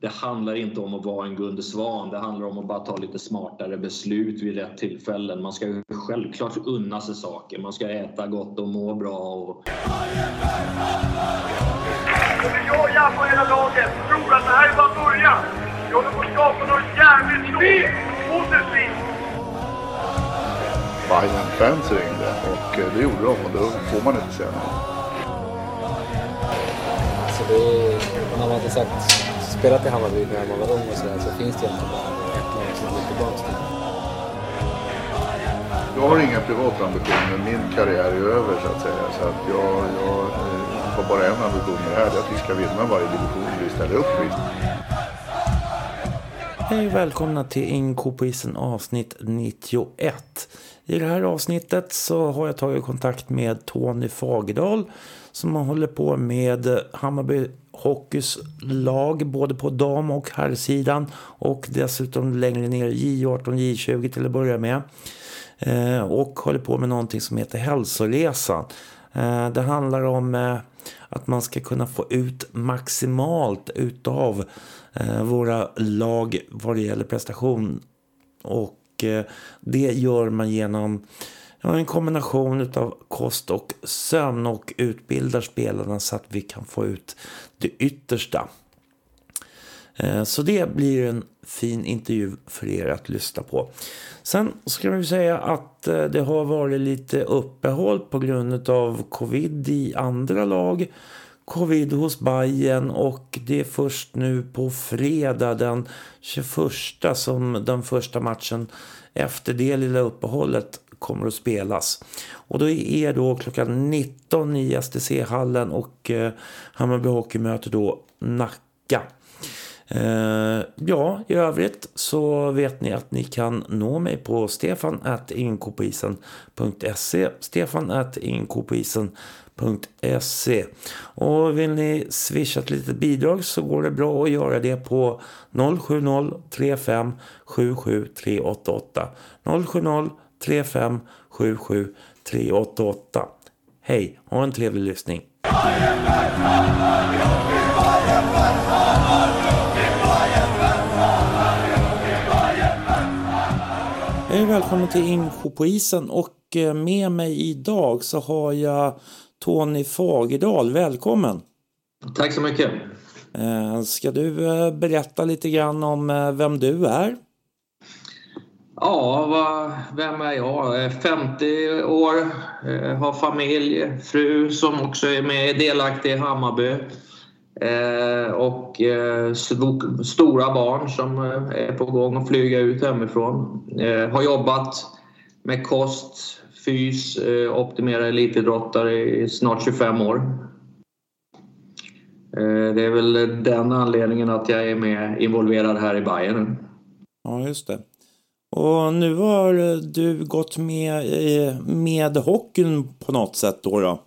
det handlar inte om att vara en Gunde Svan. Det handlar om att bara ta lite smartare beslut vid rätt tillfällen. Man ska ju självklart unna sig saker. Man ska äta gott och må bra. Och... Jag, jag och hela laget tror att det här är bara början. Vi håller på att skapa något jävligt stort. Positivt. Bayern-fans ringde och eh, det gjorde de och då får man inte säga nej. Så det man inte sagt, spelat i Hammarby när man var ung och sådär så finns det egentligen bara ett lag som går tillbaka till. Jag har inga privata ambitioner. Min karriär är över så att säga. Så att jag, jag eh, har bara en ambition med det här. Det är att vi ska vinna varje division vi ställer upp i. Hej och välkomna till Inko på isen avsnitt 91. I det här avsnittet så har jag tagit kontakt med Tony Fagerdal som håller på med Hammarby Hockeys lag både på dam och herrsidan och dessutom längre ner J18 J20 till att börja med. Eh, och håller på med någonting som heter Hälsoresan. Eh, det handlar om eh, att man ska kunna få ut maximalt utav Eh, våra lag vad det gäller prestation. Och eh, det gör man genom en kombination av kost och sömn och utbildar spelarna så att vi kan få ut det yttersta. Eh, så det blir en fin intervju för er att lyssna på. Sen ska vi säga att det har varit lite uppehåll på grund av covid i andra lag. Covid hos Bayern och det är först nu på fredag den 21 som den första matchen efter det lilla uppehållet kommer att spelas. Och då är då klockan 19 i STC-hallen och eh, Hammarby Hockey möter då Nacka. Eh, ja, i övrigt så vet ni att ni kan nå mig på stefan.inkopoisen.se och vill ni swisha ett litet bidrag så går det bra att göra det på 070 35 77 388 070 35 77 388 Hej, ha en trevlig lyssning. Hej välkommen till Insjö på isen. Och eh, med mig idag så har jag Tony Fagerdal. Välkommen! Tack så mycket! Eh, ska du eh, berätta lite grann om vem du är? Ja, vem är jag? Jag är 50 år, har familj, fru som också är med delaktig i Hammarby. Eh, och eh, stora barn som eh, är på gång att flyga ut hemifrån. Har jobbat med kost, fys, optimera elitidrottare i snart 25 år. Det är väl den anledningen att jag är med involverad här i Bayern. Ja, just det. Och nu har du gått med med hockeyn på något sätt då? då?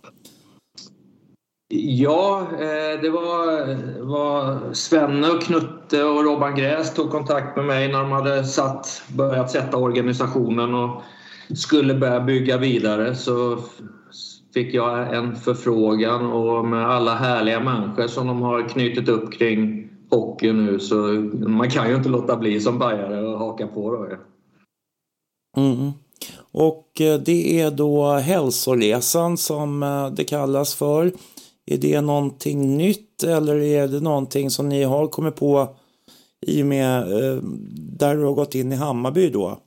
Ja, eh, det var, var Svenne och Knutte och Robban Gräs tog kontakt med mig när de hade satt, börjat sätta organisationen och skulle börja bygga vidare så fick jag en förfrågan och med alla härliga människor som de har knutit upp kring hockey nu så man kan ju inte låta bli som bajare och haka på då. Mm. Och eh, det är då hälsoresan som eh, det kallas för. Är det någonting nytt eller är det någonting som ni har kommit på i och med eh, där du har gått in i Hammarby då?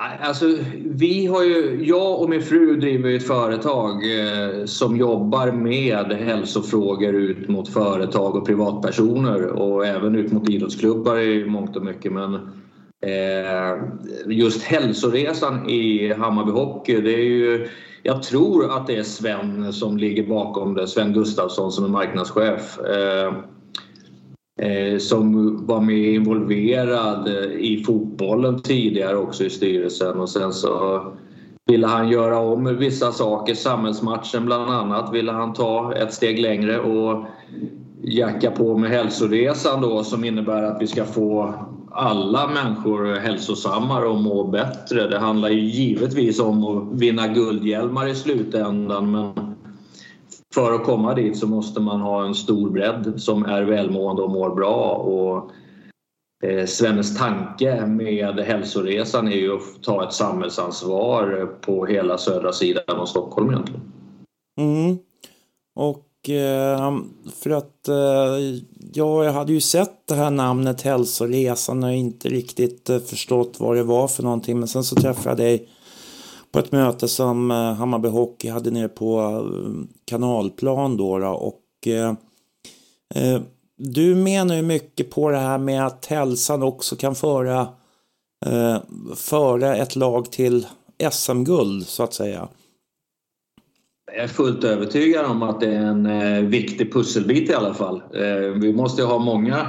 Alltså, vi har ju, jag och min fru driver ett företag eh, som jobbar med hälsofrågor ut mot företag och privatpersoner och även ut mot idrottsklubbar i mångt och mycket. Men eh, just hälsoresan i Hammarby Hockey, det är ju jag tror att det är Sven som ligger bakom det, Sven Gustafsson som är marknadschef. Eh, Eh, som var med involverad eh, i fotbollen tidigare också i styrelsen och sen så ville han göra om vissa saker. Samhällsmatchen bland annat ville han ta ett steg längre och jacka på med hälsoresan då som innebär att vi ska få alla människor hälsosammare och må bättre. Det handlar ju givetvis om att vinna guldhjälmar i slutändan men för att komma dit så måste man ha en stor bredd som är välmående och mår bra. Och eh, Svennes tanke med hälsoresan är ju att ta ett samhällsansvar på hela södra sidan av Stockholm egentligen. Mm. Och eh, för att eh, ja, jag hade ju sett det här namnet Hälsoresan och inte riktigt eh, förstått vad det var för någonting. Men sen så träffade jag dig på ett möte som eh, Hammarby Hockey hade nere på eh, Kanalplan då. då och eh, eh, du menar ju mycket på det här med att hälsan också kan föra, eh, föra ett lag till SM-guld så att säga. Jag är fullt övertygad om att det är en eh, viktig pusselbit i alla fall. Eh, vi måste ha många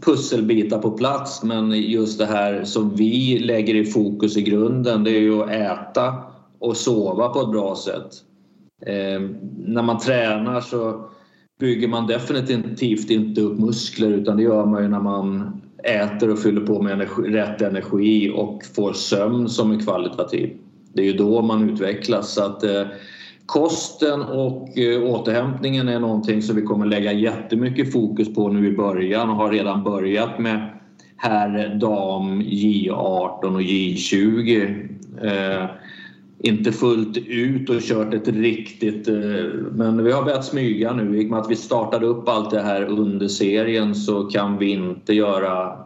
pusselbitar på plats men just det här som vi lägger i fokus i grunden det är ju att äta och sova på ett bra sätt. Eh, när man tränar så bygger man definitivt inte upp muskler utan det gör man ju när man äter och fyller på med energi, rätt energi och får sömn som är kvalitativ. Det är ju då man utvecklas. Så att, eh, Kosten och eh, återhämtningen är någonting som vi kommer lägga jättemycket fokus på nu i början och har redan börjat med herr, dam, J18 och J20. Eh, inte fullt ut och kört ett riktigt... Eh, men vi har börjat smyga nu. I och med att vi startade upp allt det här under serien så kan vi inte göra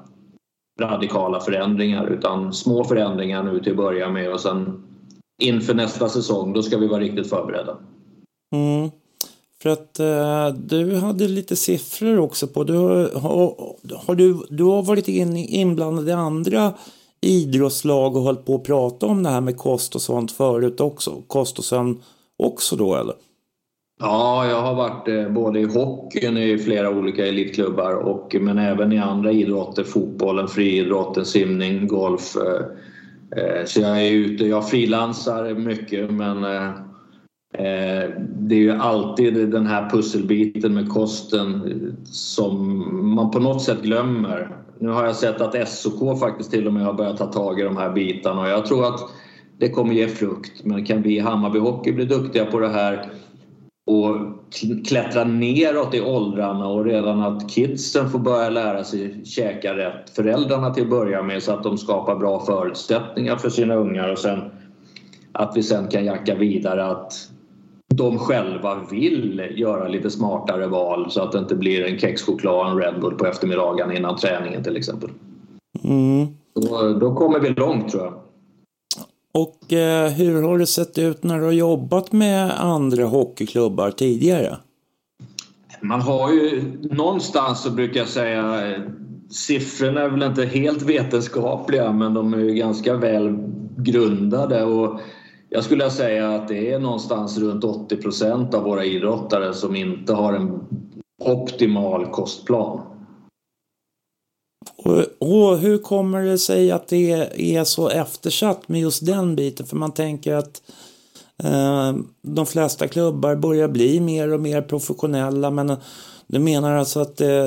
radikala förändringar utan små förändringar nu till att börja med och sen inför nästa säsong, då ska vi vara riktigt förberedda. Mm. För att uh, du hade lite siffror också på, du har, har, du, du har varit in, inblandad i andra idrottslag och hållit på att prata om det här med kost och sånt förut också, kost och sömn också då eller? Ja, jag har varit eh, både i hockeyn i flera olika elitklubbar och, men även i andra idrotter, fotbollen, friidrotten, simning, golf. Eh, Eh, Eh, så jag är ute, jag frilansar mycket men eh, eh, det är ju alltid den här pusselbiten med kosten som man på något sätt glömmer. Nu har jag sett att SOK faktiskt till och med har börjat ta tag i de här bitarna och jag tror att det kommer ge frukt. Men kan vi i Hammarby Hockey bli duktiga på det här och klättra neråt i åldrarna och redan att kidsen får börja lära sig käka rätt. Föräldrarna till att börja med så att de skapar bra förutsättningar för sina ungar och sen att vi sen kan jacka vidare att de själva vill göra lite smartare val så att det inte blir en kexchoklad och en Red Bull på eftermiddagen innan träningen till exempel. Mm. Då, då kommer vi långt tror jag. Och eh, hur har det sett ut när du har jobbat med andra hockeyklubbar tidigare? Man har ju någonstans så brukar jag säga eh, siffrorna är väl inte helt vetenskapliga men de är ju ganska väl grundade och jag skulle säga att det är någonstans runt 80 procent av våra idrottare som inte har en optimal kostplan. Och, och, hur kommer det sig att det är så eftersatt med just den biten? För man tänker att eh, de flesta klubbar börjar bli mer och mer professionella men eh, du menar alltså att eh,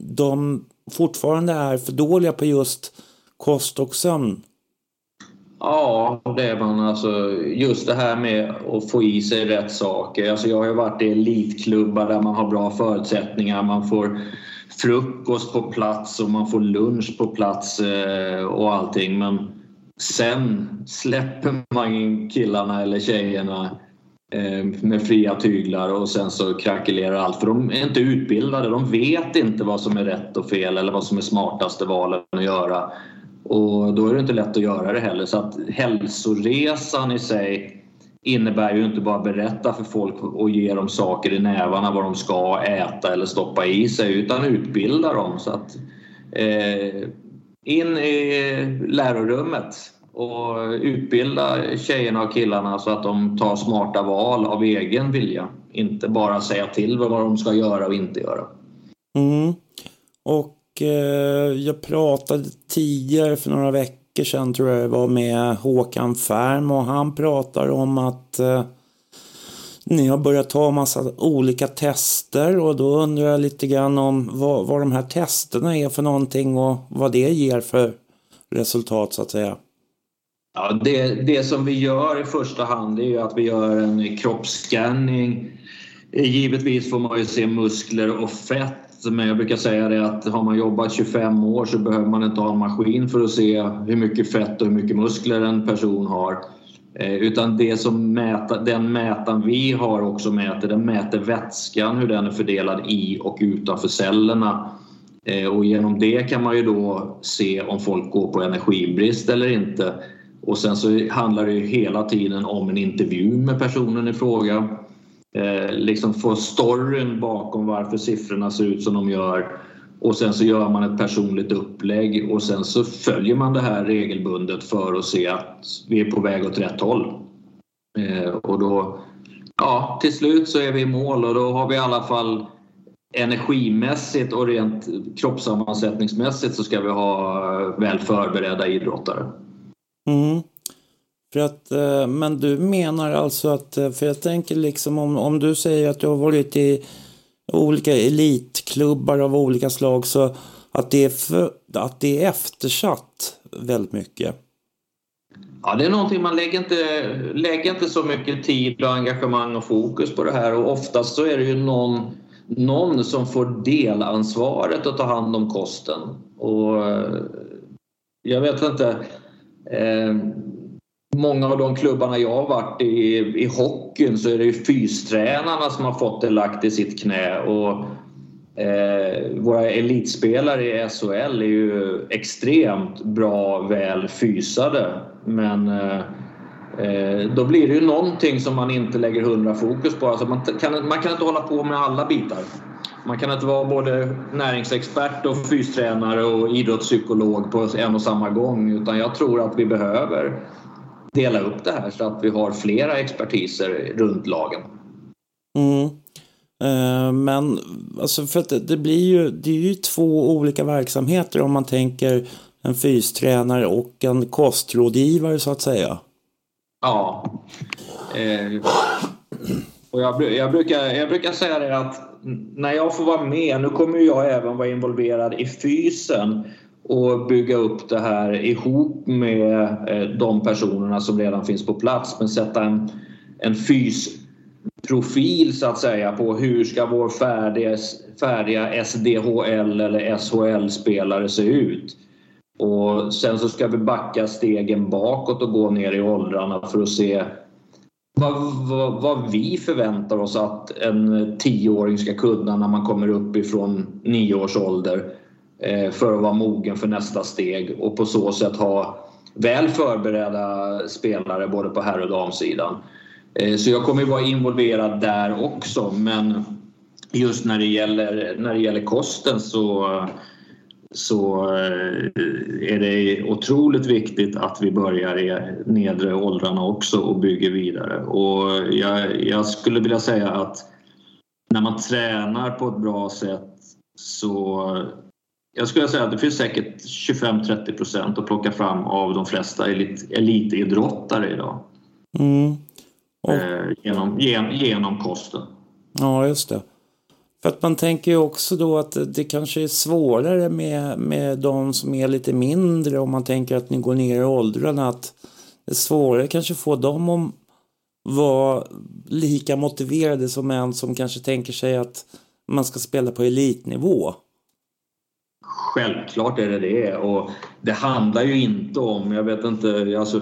de fortfarande är för dåliga på just kost och sömn? Ja, det är man. Alltså, just det här med att få i sig rätt saker. Alltså, jag har ju varit i elitklubbar där man har bra förutsättningar. Man får frukost på plats och man får lunch på plats eh, och allting. Men sen släpper man killarna eller tjejerna eh, med fria tyglar och sen så krackelerar allt. För de är inte utbildade. De vet inte vad som är rätt och fel eller vad som är smartaste valen att göra. Och då är det inte lätt att göra det heller. Så att hälsoresan i sig innebär ju inte bara berätta för folk och ge dem saker i nävarna vad de ska äta eller stoppa i sig utan utbilda dem. Så att, eh, in i lärorummet och utbilda tjejerna och killarna så att de tar smarta val av egen vilja. Inte bara säga till vad de ska göra och inte göra. Mm. Och eh, jag pratade tidigare för några veckor veckor sedan tror jag det var med Håkan Färm och han pratar om att eh, ni har börjat ta massa olika tester och då undrar jag lite grann om vad, vad de här testerna är för någonting och vad det ger för resultat så att säga. Ja, det, det som vi gör i första hand är att vi gör en kroppsscanning givetvis får man ju se muskler och fett men jag brukar säga det att har man jobbat 25 år så behöver man inte ha en maskin för att se hur mycket fett och hur mycket muskler en person har. Eh, utan det som mäta, den mätaren vi har också mäter, den mäter vätskan, hur den är fördelad i och utanför cellerna. Eh, och genom det kan man ju då se om folk går på energibrist eller inte. Och sen så handlar det ju hela tiden om en intervju med personen i fråga. Eh, liksom få storyn bakom varför siffrorna ser ut som de gör. Och sen så gör man ett personligt upplägg och sen så följer man det här regelbundet för att se att vi är på väg åt rätt håll. Eh, och då, ja, till slut så är vi i mål och då har vi i alla fall energimässigt och rent kroppssammansättningsmässigt så ska vi ha eh, väl förberedda idrottare. Mm. För att, eh, men du menar alltså att, eh, för jag tänker liksom om, om du säger att du har varit i olika elitklubbar av olika slag så att det är, för, att det är eftersatt väldigt mycket. Ja, det är någonting man lägger inte, lägger inte så mycket tid och engagemang och fokus på det här och oftast så är det ju någon, någon som får delansvaret att ta hand om kosten. Och eh, jag vet inte. Eh, många av de klubbarna jag har varit i, i hockeyn så är det ju fystränarna som har fått det lagt i sitt knä och eh, våra elitspelare i SHL är ju extremt bra väl fysade men eh, eh, då blir det ju någonting som man inte lägger hundra fokus på. Alltså man, kan, man kan inte hålla på med alla bitar. Man kan inte vara både näringsexpert och fystränare och idrottspsykolog på en och samma gång utan jag tror att vi behöver dela upp det här så att vi har flera expertiser runt lagen. Mm. Eh, men alltså för att det, det, blir ju, det är ju två olika verksamheter om man tänker en fystränare och en kostrådgivare så att säga. Ja. Eh, och jag, jag, brukar, jag brukar säga det att när jag får vara med, nu kommer jag även vara involverad i fysen och bygga upp det här ihop med eh, de personerna som redan finns på plats men sätta en, en fysprofil så att säga på hur ska vår färdiga, färdiga SDHL eller SHL-spelare se ut. Och sen så ska vi backa stegen bakåt och gå ner i åldrarna för att se vad, vad, vad, vi förväntar oss att en tioåring ska kunna när man kommer upp ifrån nio års ålder Eh, för att vara mogen för nästa steg och på så sätt ha väl förberedda spelare både på herr och damsidan. Eh, så jag kommer vara involverad där också men just när det gäller, när det gäller kosten så, så eh, är det otroligt viktigt att vi börjar i nedre åldrarna också och bygger vidare. Och jag, jag skulle vilja säga att när man tränar på ett bra sätt så jag skulle säga att det finns säkert 25-30 procent att plocka fram av de flesta elit, elitidrottare idag. Mm. Och... Eh, genom, gen, genom kosten. Ja, just det. För att man tänker ju också då att det kanske är svårare med, med de som är lite mindre om man tänker att ni går ner i åldrarna. Att det är svårare kanske få dem att vara lika motiverade som en som kanske tänker sig att man ska spela på elitnivå. Självklart är det det och det handlar ju inte om, jag vet inte, alltså,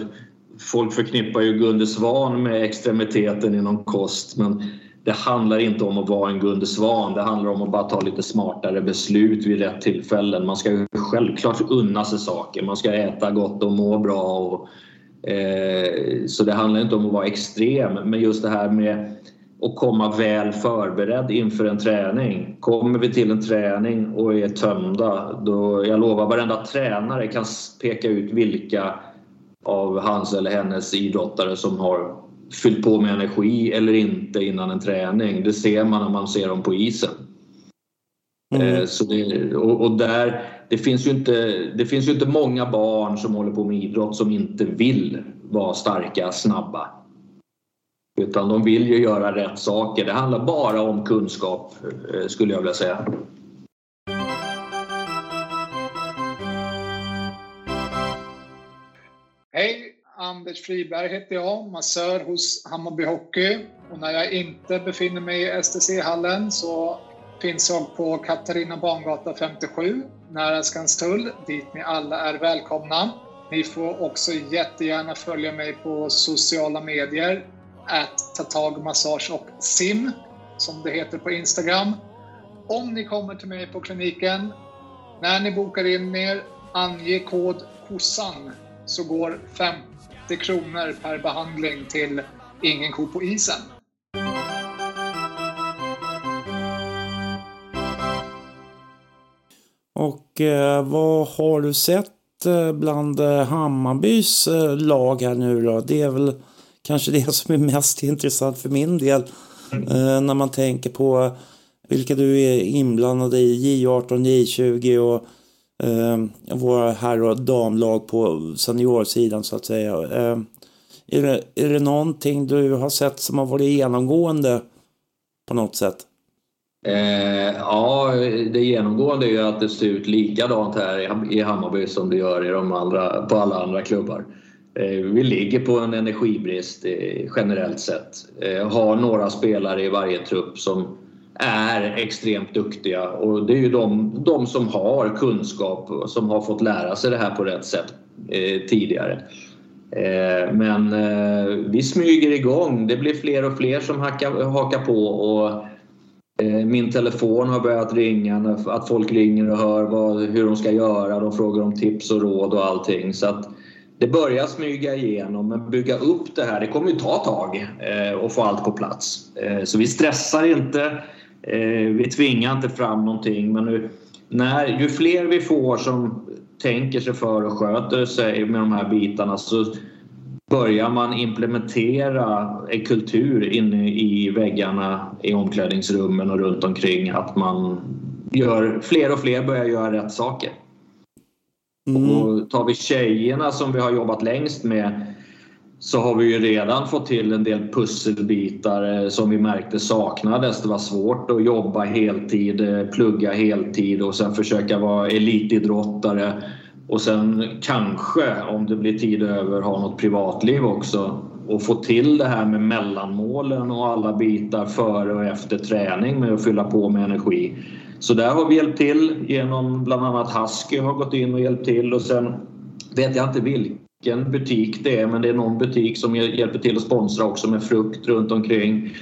folk förknippar ju Gunde Svan med extremiteten inom kost men det handlar inte om att vara en Gunde Svan, det handlar om att bara ta lite smartare beslut vid rätt tillfällen. Man ska ju självklart unna sig saker, man ska äta gott och må bra. Och, eh, så det handlar inte om att vara extrem, men just det här med och komma väl förberedd inför en träning. Kommer vi till en träning och är tömda, då, jag lovar varenda tränare kan peka ut vilka av hans eller hennes idrottare som har fyllt på med energi eller inte innan en träning. Det ser man när man ser dem på isen. Mm. Eh, så det, och, och, där, det, finns ju inte, det finns ju inte många barn som håller på med idrott som inte vill vara starka, snabba. Utan de vill ju göra rätt saker. Det handlar bara om kunskap eh, skulle jag vilja säga. Hej Anders Friberg heter jag, massör hos Hammarby Hockey. Och när jag inte befinner mig i STC-hallen så finns jag på Katarina Bangata 57, nära Skanstull, dit ni alla är välkomna. Ni får också jättegärna följa mig på sociala medier, att ta tag massage och sim, som det heter på Instagram. Om ni kommer till mig på kliniken, när ni bokar in er, ange kod KOSSAN så går 50 kronor per behandling till Ingen ko på isen. Och eh, vad har du sett eh, bland eh, Hammarbys eh, lag här nu då? Det är väl kanske det som är mest intressant för min del. Eh, när man tänker på vilka du är inblandad i, J18, J20 och eh, våra herr och damlag på seniorsidan så att säga. Eh, är, det, är det någonting du har sett som har varit genomgående på något sätt? Eh, ja, det genomgående är ju att det ser ut likadant här i Hammarby som det gör i de andra, på alla andra klubbar. Eh, vi ligger på en energibrist eh, generellt sett. Eh, har några spelare i varje trupp som är extremt duktiga och det är ju de, de som har kunskap och som har fått lära sig det här på rätt sätt tidigare. Men vi smyger igång. Det blir fler och fler som hakar, hakar på och min telefon har börjat ringa, att folk ringer och hör vad, hur de ska göra. De frågar om tips och råd och allting. Så att det börjar smyga igenom, men bygga upp det här, det kommer ju ta tag eh, och få allt på plats. Eh, så vi stressar inte. Eh, vi tvingar inte fram någonting men nu, när, ju fler vi får som tänker sig för och sköter sig med de här bitarna så börjar man implementera en kultur inne i väggarna i omklädningsrummen och runt omkring att man gör, fler och fler börjar göra rätt saker. Mm. Och tar vi tjejerna som vi har jobbat längst med så har vi ju redan fått till en del pusselbitar eh, som vi märkte saknades. Det var svårt att jobba heltid, eh, plugga heltid och sen försöka vara elitidrottare och sen kanske, om det blir tid över, ha något privatliv också och få till det här med mellanmålen och alla bitar före och efter träning med att fylla på med energi. Så där har vi hjälpt till genom bland annat Husky har gått in och hjälpt till och sen vet jag inte vilken butik det är men det är någon butik som hjälper till att sponsra också med frukt runt omkring.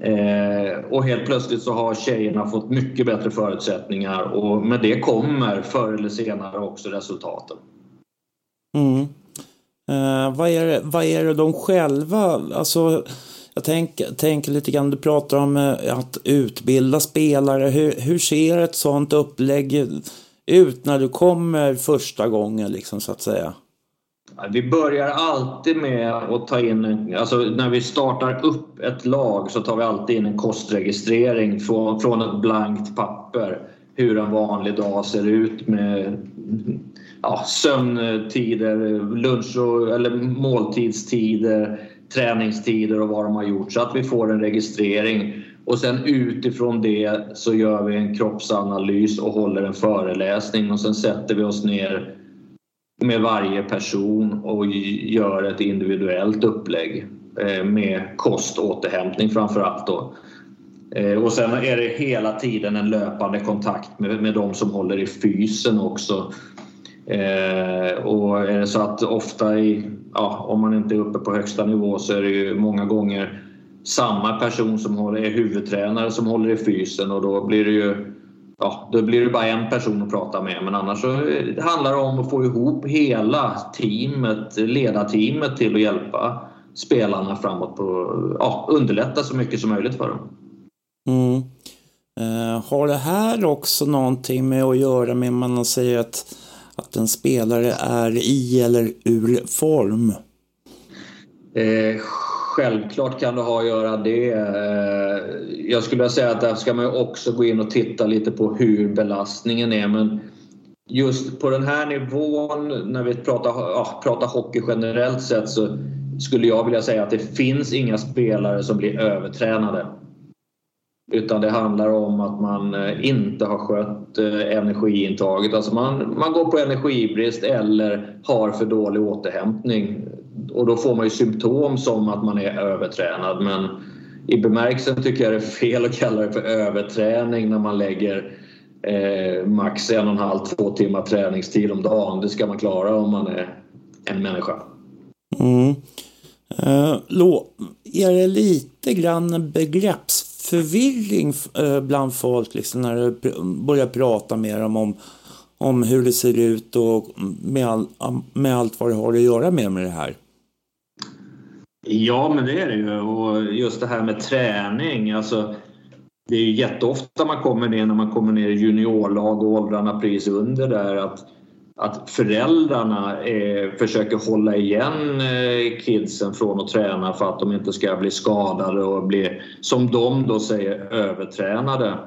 Eh, och helt plötsligt så har tjejerna fått mycket bättre förutsättningar och med det kommer förr eller senare också resultaten. Mm. Eh, vad, är det, vad är det de själva, alltså jag tänker, tänk lite grann, du pratar om eh, att utbilda spelare. Hur, hur ser ett sånt upplägg ut när du kommer första gången liksom så att säga? Vi börjar alltid med att ta in, alltså när vi startar upp ett lag så tar vi alltid in en kostregistrering från, från ett blankt papper. Hur en vanlig dag ser ut med ja, sömntider, lunch och, eller måltidstider, träningstider och vad de har gjort så att vi får en registrering. Och sen utifrån det så gör vi en kroppsanalys och håller en föreläsning och sen sätter vi oss ner med varje person och gör ett individuellt upplägg eh, med koståterhämtning framför allt. Då. Eh, och sen är det hela tiden en löpande kontakt med, med de som håller i fysen också. Eh, och är det så att ofta i, ja, om man inte är uppe på högsta nivå så är det ju många gånger samma person som håller, är huvudtränare som håller i fysen och då blir det ju ja, då blir det bara en person att prata med. Men annars så eh, handlar det om att få ihop hela teamet, ledarteamet till att hjälpa spelarna framåt på, ja, underlätta så mycket som möjligt för dem. Mm. Eh, har det här också någonting med att göra med man säger att, att en spelare är i eller ur form? Eh, Självklart kan det ha att göra det. Eh, jag skulle säga att där ska man också gå in och titta lite på hur belastningen är men just på den här nivån när vi pratar, ja, pratar hockey generellt sett så skulle jag vilja säga att det finns inga spelare som blir övertränade. Utan det handlar om att man eh, inte har skött eh, energiintaget. Alltså man, man går på energibrist eller har för dålig återhämtning och då får man ju symptom som att man är övertränad men i bemärkelsen tycker jag det är fel att kalla det för överträning när man lägger eh, max en och en halv, två timmar träningstid om dagen. Det ska man klara om man är en människa. Mm. Eh, uh, lo, är det lite grann begreppsförvirring förvirring eh, bland folk liksom, när du börjar prata med dem om, om hur det ser ut och med, all, med allt vad det har att göra med, med det här? Ja, men det är det ju. Och just det här med träning. Alltså, det är ju jätteofta man kommer ner när man kommer ner i juniorlag och åldrarna precis under där att, att föräldrarna eh, försöker hålla igen eh, kidsen från att träna för att de inte ska bli skadade och bli, som de då säger, övertränade.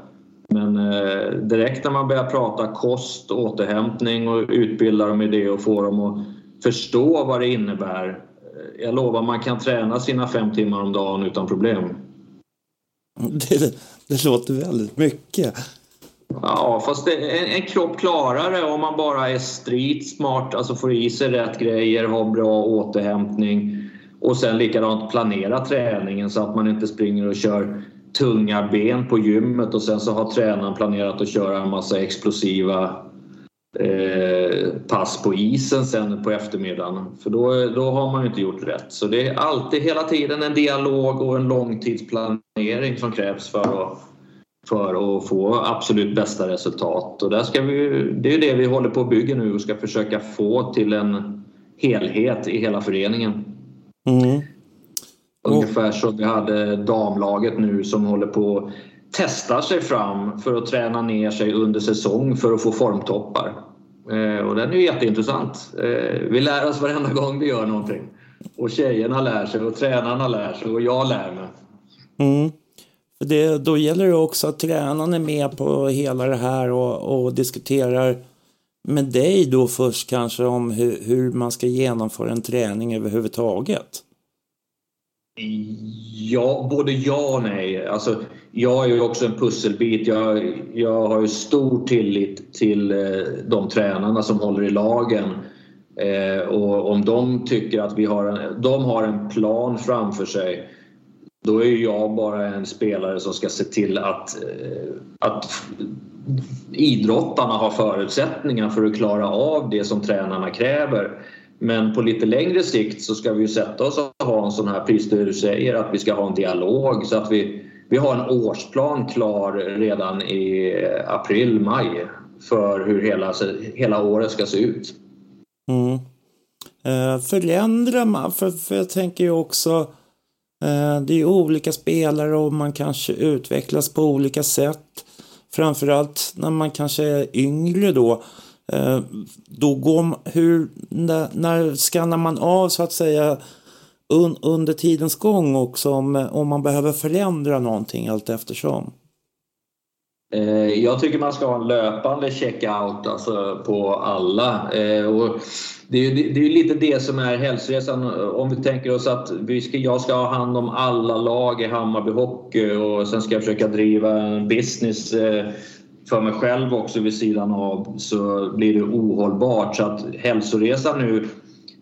Men eh, direkt när man börjar prata kost, återhämtning och utbilda dem i det och få dem att förstå vad det innebär eh, jag lovar, man kan träna sina fem timmar om dagen utan problem. Det, det låter väldigt mycket. Ja, fast det, en, en kropp klarar det om man bara är street smart, alltså får i sig rätt grejer, har bra återhämtning och sen likadant planera träningen så att man inte springer och kör tunga ben på gymmet och sen så har tränaren planerat att köra en massa explosiva Eh, pass på isen sen på eftermiddagen. För då, då har man ju inte gjort rätt. Så det är alltid hela tiden en dialog och en långtidsplanering som krävs för att, för att få absolut bästa resultat. Och där ska vi, det är det vi håller på att bygga nu och ska försöka få till en helhet i hela föreningen. Mm. Ungefär som vi hade damlaget nu som håller på testar sig fram för att träna ner sig under säsong för att få formtoppar. Eh, och den är ju jätteintressant. Eh, vi lär oss varenda gång vi gör någonting. Och tjejerna lär sig och tränarna lär sig och jag lär mig. Mm. Det, då gäller det också att tränaren är med på hela det här och, och diskuterar med dig då först kanske om hur, hur man ska genomföra en träning överhuvudtaget. Ja, både ja och nej. Alltså, jag är ju också en pusselbit. Jag, jag har ju stor tillit till eh, de tränarna som håller i lagen. Eh, och om de tycker att vi har en, de har en plan framför sig då är jag bara en spelare som ska se till att, eh, att idrottarna har förutsättningar för att klara av det som tränarna kräver. Men på lite längre sikt så ska vi sätta oss och ha en sån här, precis det du säger, att vi ska ha en dialog så att vi, vi har en årsplan klar redan i april, maj för hur hela, hela året ska se ut. Mm. Eh, förändrar man, för, för jag tänker ju också eh, Eh, det är olika spelare och man kanske utvecklas på olika sätt. Framförallt när man kanske är yngre då. Eh, då går, hur, när, när skannar man av så att säga un, under tidens gång också om, om man behöver förändra någonting allt eftersom? Eh, jag tycker man ska ha en löpande checkout alltså på alla. Eh, och det är, det är lite det som är hälsoresan. Om vi tänker oss att vi ska, jag ska ha hand om alla lag i Hammarby Hockey och sen ska jag försöka driva en business eh, för mig själv också vid sidan av så blir det ohållbart. Så att hälsoresan nu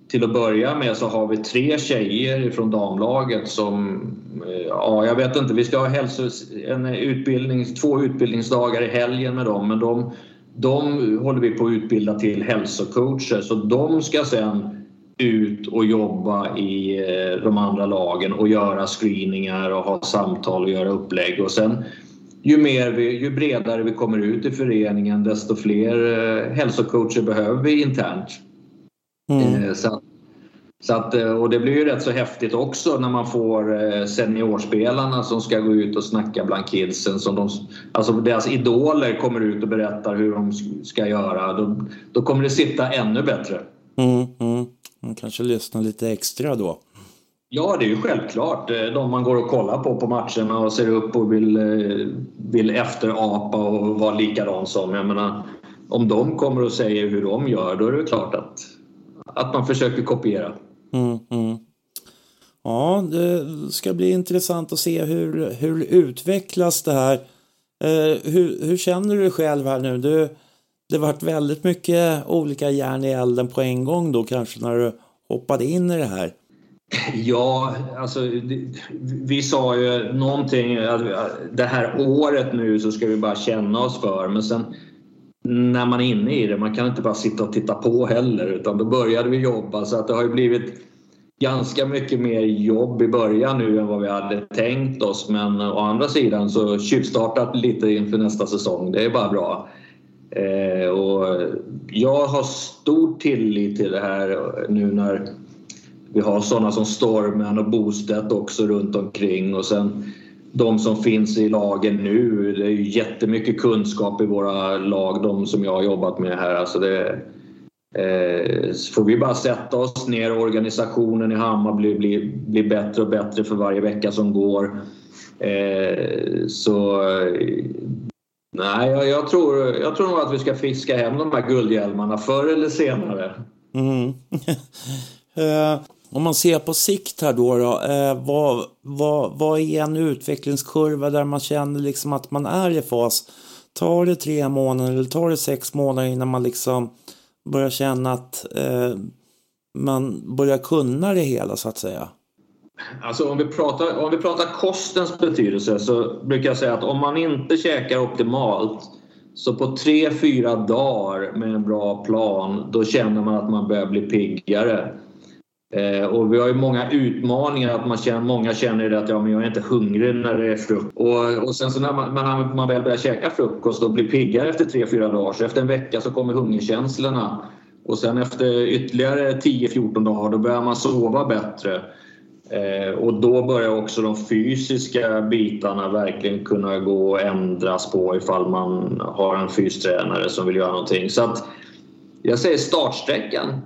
till att börja med så har vi tre tjejer från damlaget som, eh, ja jag vet inte, vi ska ha hälso, en utbildning, två utbildningsdagar i helgen med dem men de, de håller vi på att utbilda till hälsocoacher så de ska sen ut och jobba i eh, de andra lagen och göra screeningar och ha samtal och göra upplägg och sen ju, mer vi, ju bredare vi kommer ut i föreningen desto fler eh, hälsocoacher behöver vi internt. Mm. Så, så att, eh, och det blir ju rätt så häftigt också när man får seniorspelarna som ska gå ut och snacka bland kidsen. Som de, alltså deras idoler kommer ut och berättar hur de ska göra. Då, då kommer det sitta ännu bättre. Mm, mm. Man kanske lyssnar lite extra då. Ja, det är ju självklart. Eh, de man går och kollar på på matcherna och ser upp och vill, eh, vill efterapa och vara likadan som. Jag menar, om de kommer och säger hur de gör, då är det klart att, att man försöker kopiera. Ja, det ska bli intressant att se hur, hur utvecklas det här. Eh, hur, hur känner du dig själv här nu? Du, det vart varit väldigt mycket olika järn i elden på en gång då kanske när du hoppade in i det här? Ja, alltså vi sa ju någonting, det här året nu så ska vi bara känna oss för men sen när man är inne i det, man kan inte bara sitta och titta på heller utan då började vi jobba så att det har ju blivit ganska mycket mer jobb i början nu än vad vi hade tänkt oss men å andra sidan så tjuvstartat lite inför nästa säsong, det är bara bra. Eh, och jag har stor tillit till det här nu när vi har sådana som Stormen och Bostedt också runt omkring och sen de som finns i lagen nu. Det är ju jättemycket kunskap i våra lag, de som jag har jobbat med här. Alltså det, Eh, så får vi bara sätta oss ner, organisationen i Hammar blir, blir, blir bättre och bättre för varje vecka som går. Eh, så nej, jag, jag, tror, jag tror nog att vi ska fiska hem de här guldhjälmarna förr eller senare. Mm. Eh, om man ser på sikt här då, då eh, vad, vad, vad är en utvecklingskurva där man känner liksom att man är i fas? Tar det tre månader eller tar det sex månader innan man liksom börjar känna att eh, man börjar kunna det hela så att säga? Alltså om vi, pratar, om vi pratar kostens betydelse så brukar jag säga att om man inte käkar optimalt så på tre, fyra dagar med en bra plan då känner man att man börjar bli piggare. Eh, och vi har ju många utmaningar. att man känner, Många känner att ja, men jag är inte hungrig när det är frukost. Och, och sen så när man, man, man väl börjar käka frukost och blir piggare efter 3-4 dagar så efter en vecka så kommer hungerkänslorna. Och sen efter ytterligare 10-14 dagar då börjar man sova bättre. Eh, och då börjar också de fysiska bitarna verkligen kunna gå och ändras på ifall man har en fystränare som vill göra någonting. Så att jag säger startsträckan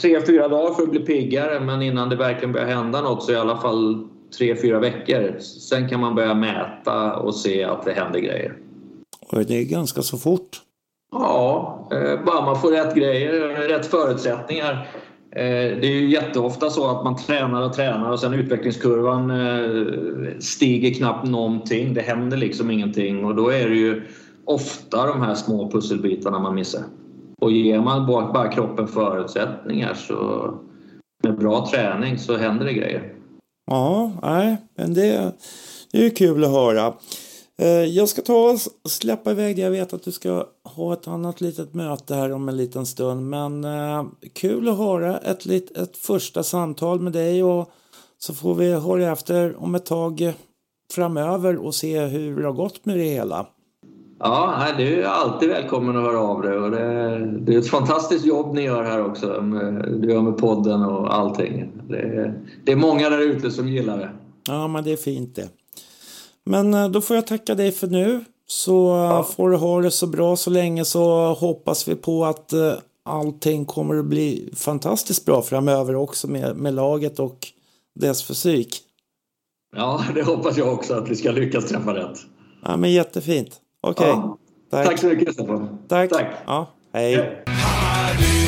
tre, fyra dagar för att bli piggare men innan det verkligen börjar hända något så i alla fall tre, fyra veckor. Sen kan man börja mäta och se att det händer grejer. Och det är ganska så fort. Ja, eh, bara man får rätt grejer, rätt förutsättningar. Eh, det är ju jätteofta så att man tränar och tränar och sen utvecklingskurvan eh, stiger knappt någonting. Det händer liksom ingenting och då är det ju ofta de här små pusselbitarna man missar. Och ger man bara kroppen förutsättningar så med bra träning så händer det grejer. Ja, nej, men det, det är kul att höra. Eh, jag ska ta och släppa iväg dig. Jag vet att du ska ha ett annat litet möte här om en liten stund. Men eh, kul att höra ett, ett första samtal med dig och så får vi höra efter om ett tag framöver och se hur det har gått med det hela. Ja, du är alltid välkommen att höra av dig. Och det, det är ett fantastiskt jobb ni gör här också. Du gör med podden och allting. Det, det är många där ute som gillar det. Ja, men det är fint det. Men eh, då får jag tacka dig för nu. Så eh, ja. får du ha det så bra så länge så hoppas vi på att eh, allting kommer att bli fantastiskt bra framöver också med, med laget och dess fysik. Ja, det hoppas jag också att vi ska lyckas träffa rätt. Ja, men jättefint. Okej. Okay. Ja. Tack. Tack så mycket Stefan. Tack. Tack. Ja, hej. hej.